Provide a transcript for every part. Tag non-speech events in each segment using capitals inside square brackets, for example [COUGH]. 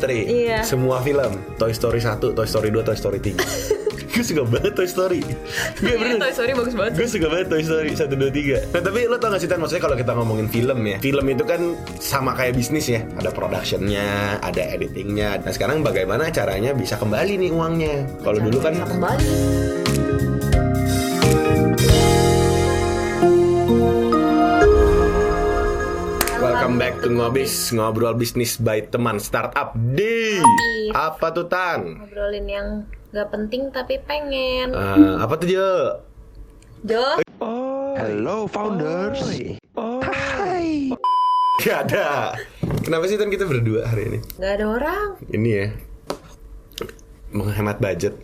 Story. Iya. Semua film. Toy Story 1, Toy Story 2, Toy Story 3. [LAUGHS] gue suka banget Toy Story. Gue Iya, bener. Toy Story bagus banget. Gue suka banget Toy Story 1, 2, 3 Nah tapi lo tau gak sih Tan Maksudnya kalau kita ngomongin film ya Film itu kan sama kayak bisnis ya Ada productionnya Ada editingnya Nah sekarang bagaimana caranya bisa kembali nih uangnya Kalau dulu kan Bisa kembali. Welcome back to Ngobis Ngobrol bisnis by teman startup di Apa tuh Tan? Ngobrolin yang gak penting tapi pengen. Eh, apa tuh Jo? Jo, Hello founders. Hai. Gak ada Kenapa sih Tan kita berdua hari ini? gak ada orang. Ini ya Menghemat budget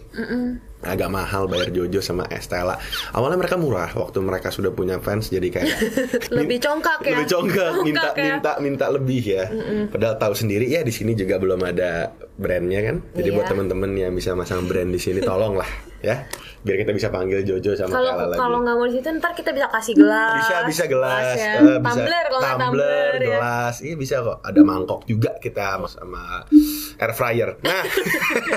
Agak mahal bayar Jojo sama Estella Awalnya mereka murah Waktu mereka sudah punya fans Jadi kayak [LAUGHS] Lebih congkak ya. Lebih congkak Minta ya. minta minta lebih ya Padahal tahu sendiri ya di sini juga belum ada brandnya kan Jadi Iya. buat temen-temen yang bisa masang brand di sini Tolong lah ya Biar kita bisa panggil Jojo sama Kalau Kala lagi kalau nggak mau di situ ntar kita bisa kasih gelas. bisa bisa gelas, ya. eh, bisa tumbler kalau tumbler, tumbler ya. gelas, iya bisa kok. Ada mangkok juga kita sama air fryer. Nah,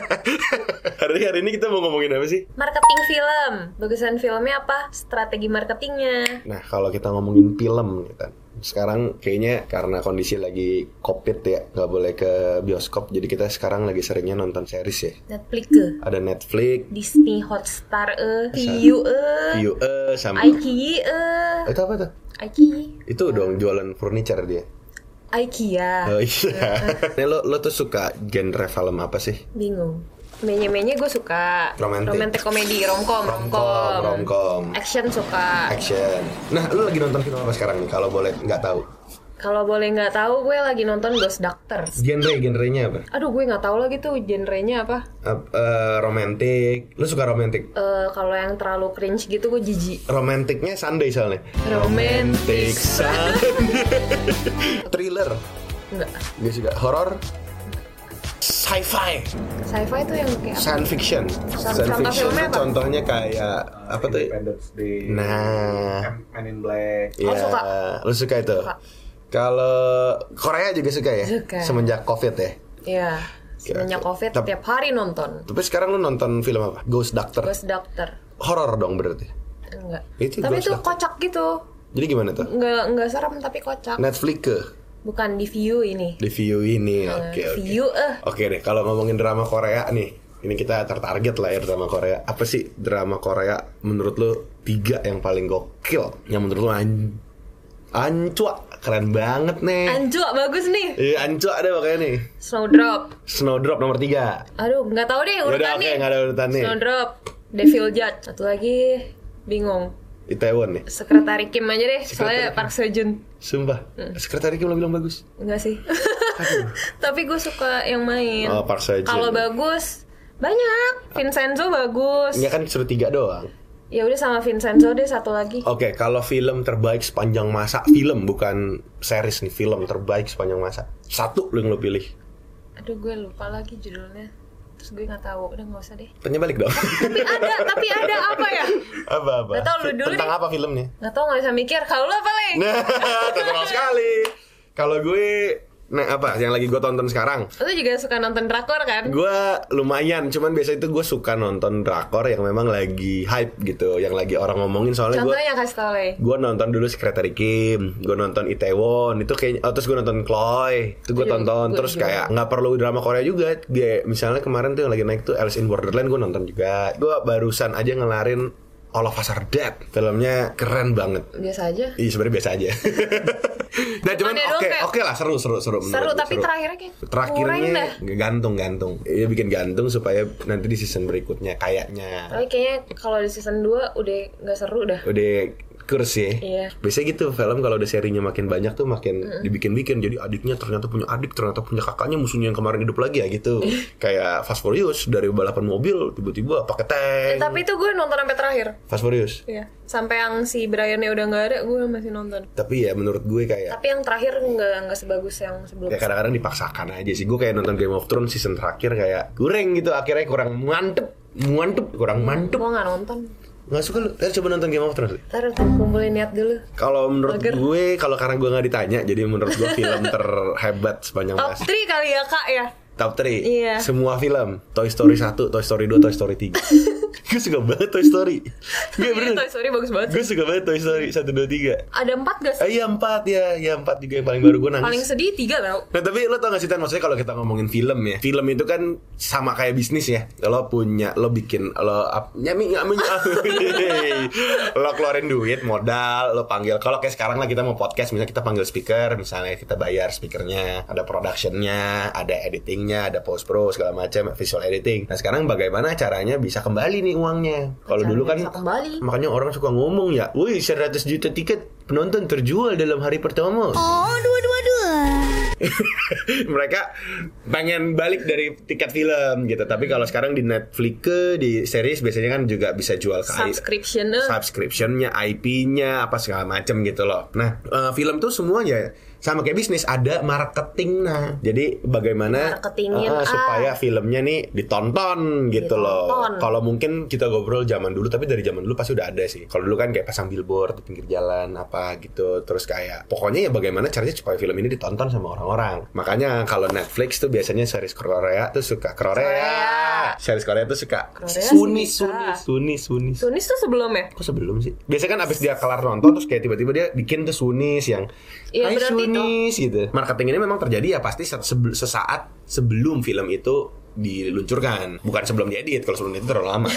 [LAUGHS] hari hari ini kita mau ngomongin apa sih? Marketing film. Bagusan filmnya apa? Strategi marketingnya. Nah, kalau kita ngomongin film, kita sekarang kayaknya karena kondisi lagi covid ya, nggak boleh ke bioskop, jadi kita sekarang lagi seringnya nonton series ya. Netflix ke. Ada Netflix, Disney Hotstar eh, Viu eh, View, eh, sama IKEA eh, itu apa tuh? IKEA, Itu dong jualan furniture dia. IKEA. Oh iya. [LAUGHS] Nih lo lo tuh suka genre film apa sih? Bingung. Menye-menye gue suka Romantic. romantic komedi, romcom, Romcom, romcom, action suka. action. Nah, lu lagi nonton film apa sekarang nih? Kalau boleh nggak tahu. Kalau boleh nggak tahu, gue lagi nonton Ghost Doctors. Genre genrenya apa? Aduh, gue nggak tahu lagi tuh genrenya apa. Ap- eh, romantic. Lu suka romantic? Eh kalau yang terlalu cringe gitu gue jijik. Romanticnya Sunday soalnya. Romantic Sunday. [LAUGHS] Thriller. Enggak. Gue suka horror. Sci-fi, Sci-fi tuh yang kayak apa? science fiction. Science fiction filmnya tuh apa? contohnya kayak apa tuh? Independence Day. Nah, Men in Black. Iya, suka. lu suka itu. Kalau Korea juga suka ya? Suka. Semenjak Covid ya. Iya. Semenjak covid Tep- tiap hari nonton. Tapi sekarang lu nonton film apa? Ghost Doctor. Ghost Doctor. Horor dong berarti. Enggak. Itu tapi Ghost itu Doctor. kocak gitu. Jadi gimana tuh? Enggak enggak serem tapi kocak. Netflix ke Bukan di view ini. di view ini. Oke oke. View eh Oke deh, kalau ngomongin drama Korea nih, ini kita tertarget lah ya drama Korea. Apa sih drama Korea menurut lu tiga yang paling gokil? Yang menurut lu an ancua keren banget nih. Anjua bagus nih. Iya ancua ada pokoknya nih. Snowdrop. Snowdrop nomor tiga. Aduh, nggak tahu deh Yaudah oke urutannya. nggak ada urutannya. Snowdrop, Devil Judge. Satu lagi bingung. Itaewon nih. Sekretari Kim aja deh, soalnya Park Seo Joon. Sumpah. Sekretari Kim lo bilang bagus. Enggak sih. [LAUGHS] Tapi gue suka yang main. Oh, Park Seo Joon. Kalau bagus banyak. Vincenzo bagus. Enggak kan suruh tiga doang. Ya udah sama Vincenzo deh satu lagi. Oke, kalau film terbaik sepanjang masa, film bukan series nih, film terbaik sepanjang masa. Satu lu yang lu pilih. Aduh gue lupa lagi judulnya. Terus gue nggak tahu. Udah nggak usah deh. Tanya balik dong. Tapi ada, tapi ada apa ya? apa apa? Nggak tahu, lu dulu Tentang deh. apa filmnya? Nggak tahu nggak bisa mikir. Kalau lu apa lagi? Nah, terkenal sekali. Kalau gue, nah apa? Yang lagi gue tonton sekarang? Lu juga suka nonton drakor kan? Gue lumayan, cuman biasa itu gue suka nonton drakor yang memang lagi hype gitu, yang lagi orang ngomongin soalnya gue Contohnya kasih tau gue nonton dulu Secretary Kim, gue nonton Itaewon, itu kayak, oh, terus gue nonton Chloe, itu gue Iya, tonton, terus juga. kayak nggak perlu drama Korea juga, dia misalnya kemarin tuh yang lagi naik tuh Alice in Borderland gue nonton juga, gue barusan aja ngelarin All of Us Are Dead, filmnya keren banget. Biasa aja. Iya sebenarnya biasa aja. [LAUGHS] nah cuman oke oke lah seru seru seru. Seru, tapi terakhirnya kayak terakhirnya gantung gantung. Iya bikin gantung supaya nanti di season berikutnya kayaknya Tapi kayaknya kalau di season 2 udah nggak seru dah. udah kurs ya. Iya. Biasanya gitu film kalau udah serinya makin banyak tuh makin dibikin-bikin. Jadi adiknya ternyata punya adik, ternyata punya kakaknya musuhnya yang kemarin hidup lagi ya gitu. Kayak Fast Furious dari balapan mobil tiba-tiba pakai tank. Eh, tapi itu gue nonton sampai terakhir. Fast Furious. Iya. Sampai yang si Briannya udah nggak ada, gue masih nonton. Tapi ya menurut gue kayak Tapi yang terakhir nggak nggak sebagus yang sebelum. ya kadang-kadang dipaksakan aja sih. Gue kayak nonton Game of Thrones season terakhir kayak goreng gitu. Akhirnya kurang mantep, mantep, kurang mantep. Gue nggak nonton. Nggak suka lu? Ntar coba nonton Game of Thrones. deh. Ntar kumpulin niat dulu. Kalau menurut Mager. gue, kalau karena gue nggak ditanya, jadi menurut gue film [LAUGHS] terhebat sepanjang Top masa. 3 kali ya kak ya. top 3 Iya. semua film Toy Story 1, Toy Story 2, Toy Story 3 [LAUGHS] gue suka banget Toy Story. Gak [LAUGHS] Iya, bener. Toy Story bagus banget. gue suka banget Toy Story 1, 2, 3 Ada empat gak sih? Eh, iya 4 ya, ya 4 juga yang paling baru gue nangis. Paling sedih tiga tau. Nah tapi lo tau gak sih Tan? Maksudnya kalau kita ngomongin film ya Film itu kan sama kayak bisnis ya. Lo punya Lo bikin Lo nyami nyami. [LAUGHS] Lo keluarin duit Modal Lo panggil. Kalau kayak sekarang lah kita mau podcast Misalnya kita panggil speaker Misalnya kita bayar speakernya Ada productionnya Ada editingnya Ada post pro segala macam Visual editing. Nah sekarang bagaimana caranya bisa kembali nih uangnya Kalau Caranya dulu kan. Makanya orang suka ngomong ya Wih 100 juta tiket penonton terjual dalam hari pertama Oh, dua-dua-dua. [LAUGHS] mereka pengen balik dari tiket film gitu. Tapi kalau sekarang di Netflix ke di series biasanya kan juga bisa jual ke Subscription subscriptionnya, IP-nya apa segala macam gitu loh. Nah, eh, film tuh semuanya sama kayak bisnis ada marketing nah. Jadi bagaimana Marketingin, eh, ah. supaya filmnya nih ditonton gitu loh. Ditonton. Kalau mungkin kita ngobrol zaman dulu tapi dari zaman dulu pasti udah ada sih. Kalau dulu kan kayak pasang billboard di pinggir jalan apa gitu. Terus kayak pokoknya ya bagaimana caranya supaya film ini ditonton sama orang-orang. Makanya kalau Netflix tuh biasanya series Korea tuh suka Korea. Korea. Series Korea tuh suka Korea Suni. Suni Suni Suni. Tunis tuh sebelum ya? Kok sebelum sih? Biasanya kan abis dia kelar nonton terus kayak tiba-tiba dia bikin tuh Sunis yang Hai berarti Sunis gitu. Marketing ini memang terjadi ya pasti sesaat sebelum film itu diluncurkan, bukan sebelum diedit. Kalau sebelum itu terlalu lama.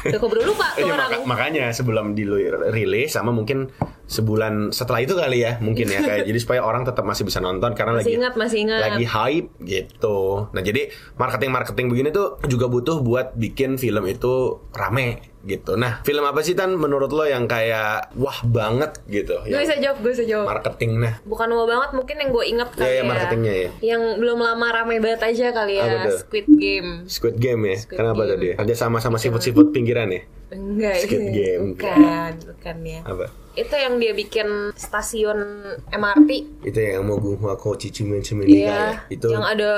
Udah keburu lupa [LAUGHS] tuh orang. maka- makanya sebelum dirilis sama mungkin sebulan setelah itu kali ya mungkin ya kayak [LAUGHS] jadi supaya orang tetap masih bisa nonton karena Masih lagi ingat, masih ingat. lagi hype gitu. Nah jadi marketing marketing begini tuh juga butuh buat bikin film itu rame gitu. Nah film apa sih tan menurut lo yang kayak wah banget gitu? Gue bisa jawab, gue bisa jawab. marketing nah Bukan mau banget mungkin yang gue inget kali Iya, iya, ya. marketingnya ya. Yang belum lama rame banget aja kali ya. Tuh? Squid Game. Squid Game ya. Squid Kenapa Game. tadi? Kerja sama sama siput-siput pinggiran ya? Enggak. Squid [LAUGHS] Game. Bukan, bukan ya. Apa? Itu yang dia bikin stasiun MRT. Itu yang mau gue aku cici cimen Iya. Itu Yang ada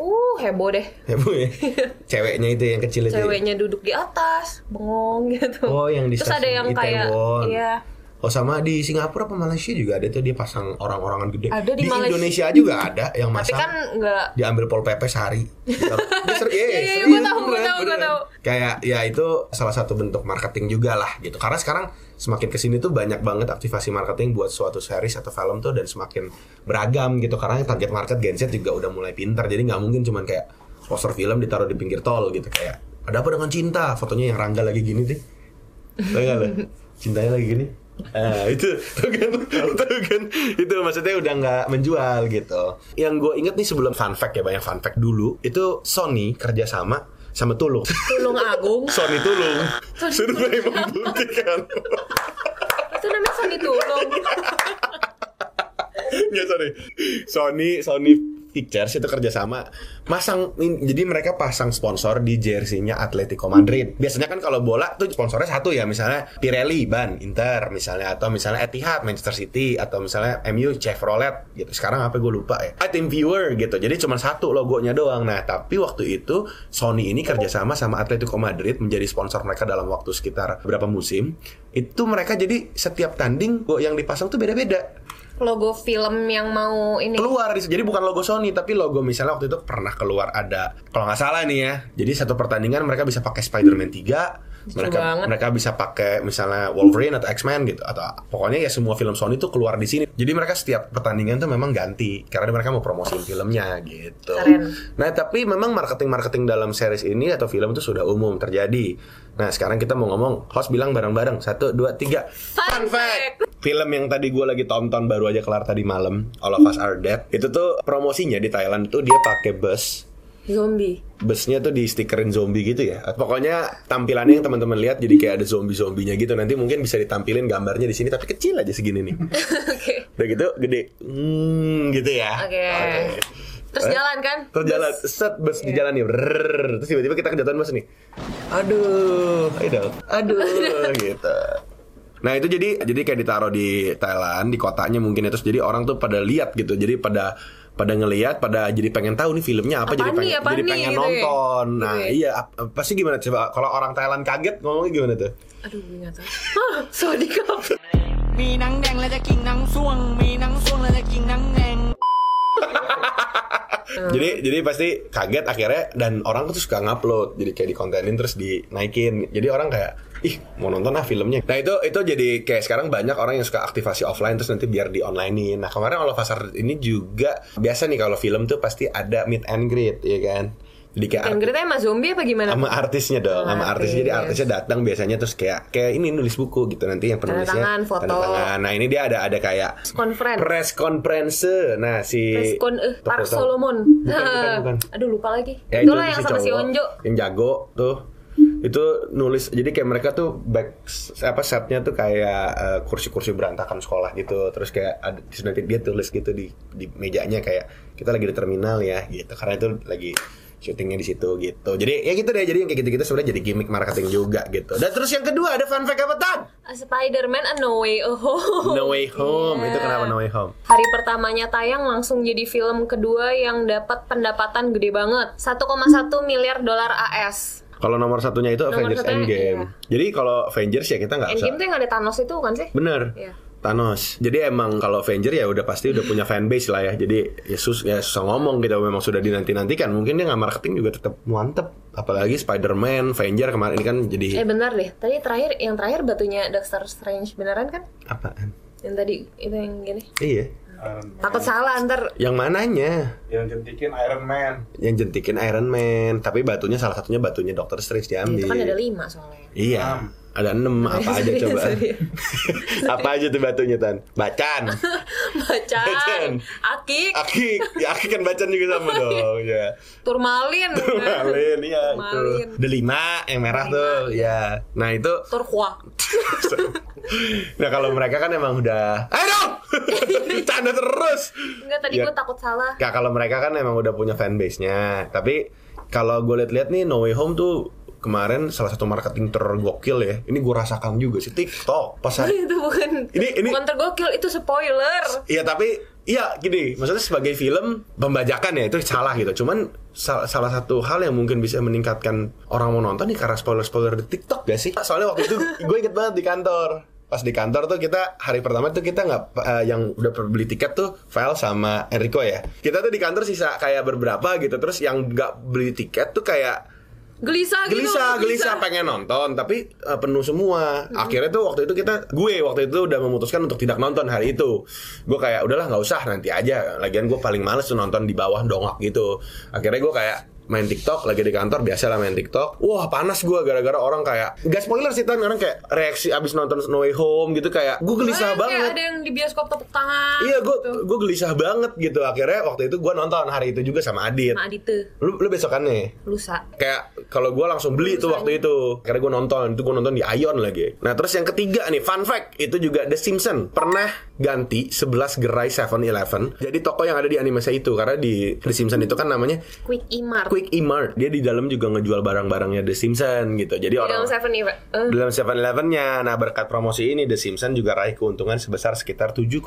uh heboh deh. heboh ya. [LAUGHS] Ceweknya itu yang kecil itu. ya? Ceweknya duduk di atas, bengong gitu. Oh, yang di Terus ada yang kayak iya. Oh sama di Singapura apa Malaysia juga ada tuh dia pasang orang-orangan gede. Ada di Malaysia. Indonesia juga ada yang Tapi masang. kan enggak diambil pol pp sehari. [LAUGHS] Dia ser- iya, Iya, iya, serius, gua tahu, beneran, tahu. Kayak ya itu salah satu bentuk marketing juga lah gitu. Karena sekarang semakin ke sini tuh banyak banget aktivasi marketing buat suatu series atau film tuh dan semakin beragam gitu. Karena target market Gen Z juga udah mulai pintar. Jadi nggak mungkin cuman kayak poster film ditaruh di pinggir tol gitu kayak ada apa dengan cinta fotonya yang Rangga lagi gini deh. Lo? Cintanya lagi gini. Ah, itu tuh kan, tuh kan, itu maksudnya udah nggak menjual gitu. Yang gue inget nih sebelum fun fact ya banyak fun fact dulu itu Sony kerjasama sama Tulung. tulung agung. Sony Tulung survei membuktikan. Itu namanya Sony Tulung. Nggak sorry. Sony Sony Pictures itu kerjasama masang jadi mereka pasang sponsor di jersey-nya Atletico Madrid. Biasanya kan kalau bola tuh sponsornya satu ya, misalnya Pirelli ban Inter misalnya atau misalnya Etihad Manchester City atau misalnya MU Chevrolet gitu. Sekarang apa gue lupa ya. Team Viewer gitu. Jadi cuma satu logonya doang. Nah, tapi waktu itu Sony ini kerjasama sama Atletico Madrid menjadi sponsor mereka dalam waktu sekitar beberapa musim. Itu mereka jadi setiap tanding yang dipasang tuh beda-beda Logo film yang mau ini. keluar di- jadi bukan logo Sony tapi logo misalnya waktu itu pernah keluar ada kalau nggak salah nih ya jadi satu pertandingan mereka bisa pakai Spider-Man 3 mereka banget. mereka bisa pakai misalnya Wolverine atau X-Men gitu atau pokoknya ya semua film Sony itu keluar di sini jadi mereka setiap pertandingan tuh memang ganti karena mereka mau promosiin filmnya gitu Keren. nah tapi memang marketing marketing dalam series ini atau film itu sudah umum terjadi nah sekarang kita mau ngomong host bilang bareng-bareng satu dua tiga Fun fact. film yang tadi gue lagi tonton baru aja kelar tadi malam All of Us Are Dead itu tuh promosinya di Thailand tuh dia pakai bus Zombie. busnya tuh di stikerin zombie gitu ya? Pokoknya tampilannya yang teman-teman lihat jadi kayak ada zombie zombinya gitu. Nanti mungkin bisa ditampilin gambarnya di sini tapi kecil aja segini nih. [LAUGHS] Oke. udah gitu gede. Hmm gitu ya. Oke. Terus Eh, jalan kan? terjalan Bus. set bus di jalan nih. Terus tiba-tiba kita kejatuhan bus nih. Aduh. Ayo dong. Aduh. [LAUGHS] Gitu. Nah itu jadi jadi kayak ditaruh di Thailand di kotanya mungkin ya. Terus jadi orang tuh pada lihat gitu. Jadi pada pada ngelihat pada jadi pengen tahu nih filmnya apa apa jadi pengen apa jadi nih, pengen gitu ya? nonton. Ya? nah iya. iya pasti gimana? Coba kalau orang Thailand kaget ngomongnya gimana tuh? Aduh gue sorry kau minang deng king nang suang minang suang nang [LAUGHS] jadi jadi pasti kaget akhirnya dan orang tuh suka ngupload. Jadi kayak dikontenin terus dinaikin. Jadi orang kayak ih mau nonton ah filmnya nah itu itu jadi kayak sekarang banyak orang yang suka aktivasi offline terus nanti biar di onlinein nah kemarin Us Are ini juga biasa nih kalau film tuh pasti ada meet and greet ya kan jadi kayak Kan arti- ceritanya sama zombie apa gimana? sama artisnya dong, sama artis. Jadi artis. artisnya datang biasanya terus kayak kayak ini nulis buku gitu nanti yang penulisnya tangan, foto. tanda tangan. Nah ini dia ada ada kayak Conference. press conference. Nah si Preskon eh Park Solomon. bukan, bukan. [LAUGHS] Aduh lupa lagi. Ya, Itulah itu yang sama si cowok Onjo. Yang jago tuh itu nulis jadi kayak mereka tuh back apa setnya tuh kayak eh, kursi-kursi berantakan sekolah gitu terus kayak ada nanti dia tulis gitu di di mejanya kayak kita lagi di terminal ya gitu karena itu lagi syutingnya di situ gitu jadi ya gitu deh jadi yang kayak gitu-gitu sebenarnya jadi gimmick marketing juga gitu dan terus yang kedua ada fun fact apa tan A Spider-Man A No Way Home. No Way Home Iya. itu kenapa No Way Home Hari pertamanya tayang langsung jadi film kedua yang dapat pendapatan gede banget. 1,1 miliar dolar AS. Kalau nomor satunya itu Nomor Avengers satunya, Endgame jadi kalau Avengers ya kita nggak Endgame tuh yang ada Thanos itu kan sih? Bener. Iya. Thanos. Jadi emang kalau Avenger ya udah pasti udah punya fanbase lah ya. Jadi ya, sus ya susah ngomong gitu memang sudah dinanti-nantikan. Mungkin dia nggak marketing juga tetap mantep. Apalagi Spider-Man, Avenger kemarin ini kan Eh jadi benar deh. Tadi terakhir yang terakhir batunya Doctor Strange beneran kan? apaan? Yang tadi itu yang gini. Iya. Takut salah ntar Yang mananya? Yang jentikin Iron Man. Yang jentikin Iron Man, tapi batunya salah satunya batunya Doctor Strange diambil. itu kan ada lima soalnya. Iya. Ada enam [LAUGHS] apa aja Sorry, coba? sorry. [LAUGHS] apa aja tuh batunya tan? Bacan. [LAUGHS] Bacan, Bacan. akik, Akik, ya akik kan bacan juga sama dong ya. turmalin, Malin, iya itu. Turmalin. Ada lima yang merah tuh, ya. Nah itu, turqua. Nah kalau mereka kan emang udah, ayo dong, [LAUGHS] canda terus. Enggak tadi Ya. gue takut salah. Ya kalau mereka kan emang udah punya fanbase-nya, tapi kalau gue lihat-lihat nih No Way Home tuh kemarin salah satu marketing tergokil ya. Ini gue rasakan juga sih TikTok pas hari- [LAUGHS] itu bukan Ini- ini- bukan tergokil itu spoiler. Iya tapi iya gini, maksudnya sebagai film pembajakan ya itu salah gitu. Cuman sal- salah satu hal yang mungkin bisa meningkatkan orang mau nonton nih karena spoiler-spoiler di TikTok gak sih? Soalnya waktu itu gue inget banget di kantor. Pas di kantor tuh kita hari pertama tuh kita nggak eh, yang udah beli tiket tuh Val sama Enrico ya. Kita tuh di kantor sisa kayak beberapa gitu. Terus yang nggak beli tiket tuh kayak Gelisah gitu. gelisah gelisah pengen nonton tapi uh, penuh semua akhirnya tuh waktu itu kita gue waktu itu udah memutuskan untuk tidak nonton hari itu gue kayak udahlah nggak usah nanti aja lagian gue paling males tuh nonton di bawah dongak gitu akhirnya gue kayak main TikTok lagi di kantor biasa lah main TikTok. Wah panas gue gara-gara orang kayak gak spoiler sih tan orang kayak reaksi abis nonton No Way Home gitu kayak gue gelisah Kayak banget. ada yang di bioskop tepuk tangan. iya gue gitu. gue gelisah banget gitu. Akhirnya waktu itu gue nonton hari itu juga sama Adit. Sama Adite, lu, lu besokannya? Lusa. kayak kalau gue langsung beli tuh waktu itu. Karena gue nonton itu gue nonton di Ion lagi. Nah terus yang ketiga nih fun fact itu juga The Simpsons. Pernah ganti 11 gerai 7-Eleven jadi toko yang ada di animasi itu. Karena di The Simpsons itu kan namanya Quick. Quick E-Mart dia di dalam juga ngejual barang-barangnya The Simpsons gitu. Jadi Di orang dalam Seven. Eh, 7-Eleven-nya nah berkat promosi ini The Simpsons juga raih keuntungan sebesar sekitar 7,6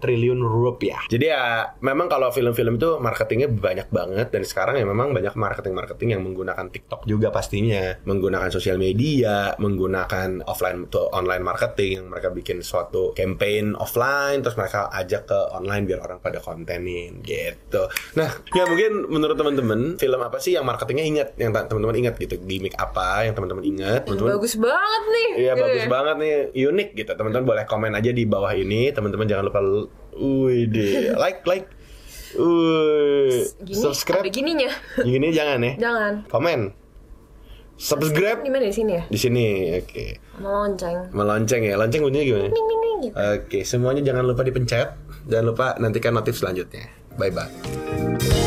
triliun rupiah. Jadi ya memang kalau film-film itu marketingnya banyak banget. Dan sekarang ya memang banyak marketing-marketing yang menggunakan TikTok juga pastinya. Menggunakan sosial media menggunakan offline to online marketing. Mereka bikin suatu campaign offline terus mereka ajak ke online biar orang pada kontenin gitu. Nah ya mungkin menurut teman-teman film apa sih yang marketingnya ingat yang teman-teman ingat gitu gimmick apa yang teman-teman ingat teman-teman bagus banget nih. Iya Gitu bagus ya. banget nih, unik gitu. Teman-teman boleh komen aja di bawah ini. Teman-teman jangan lupa, wih deh, like like, wih, Gini, subscribe. Gininya. Gini jangan ya. Jangan. Komen, subscribe Di mana di sini ya? di sini. Oke, Sama lonceng. melonceng ya. Lonceng bunyinya gimana? Ning ning gitu. Oke, semuanya jangan lupa dipencet. Jangan lupa nantikan notif selanjutnya. Bye bye.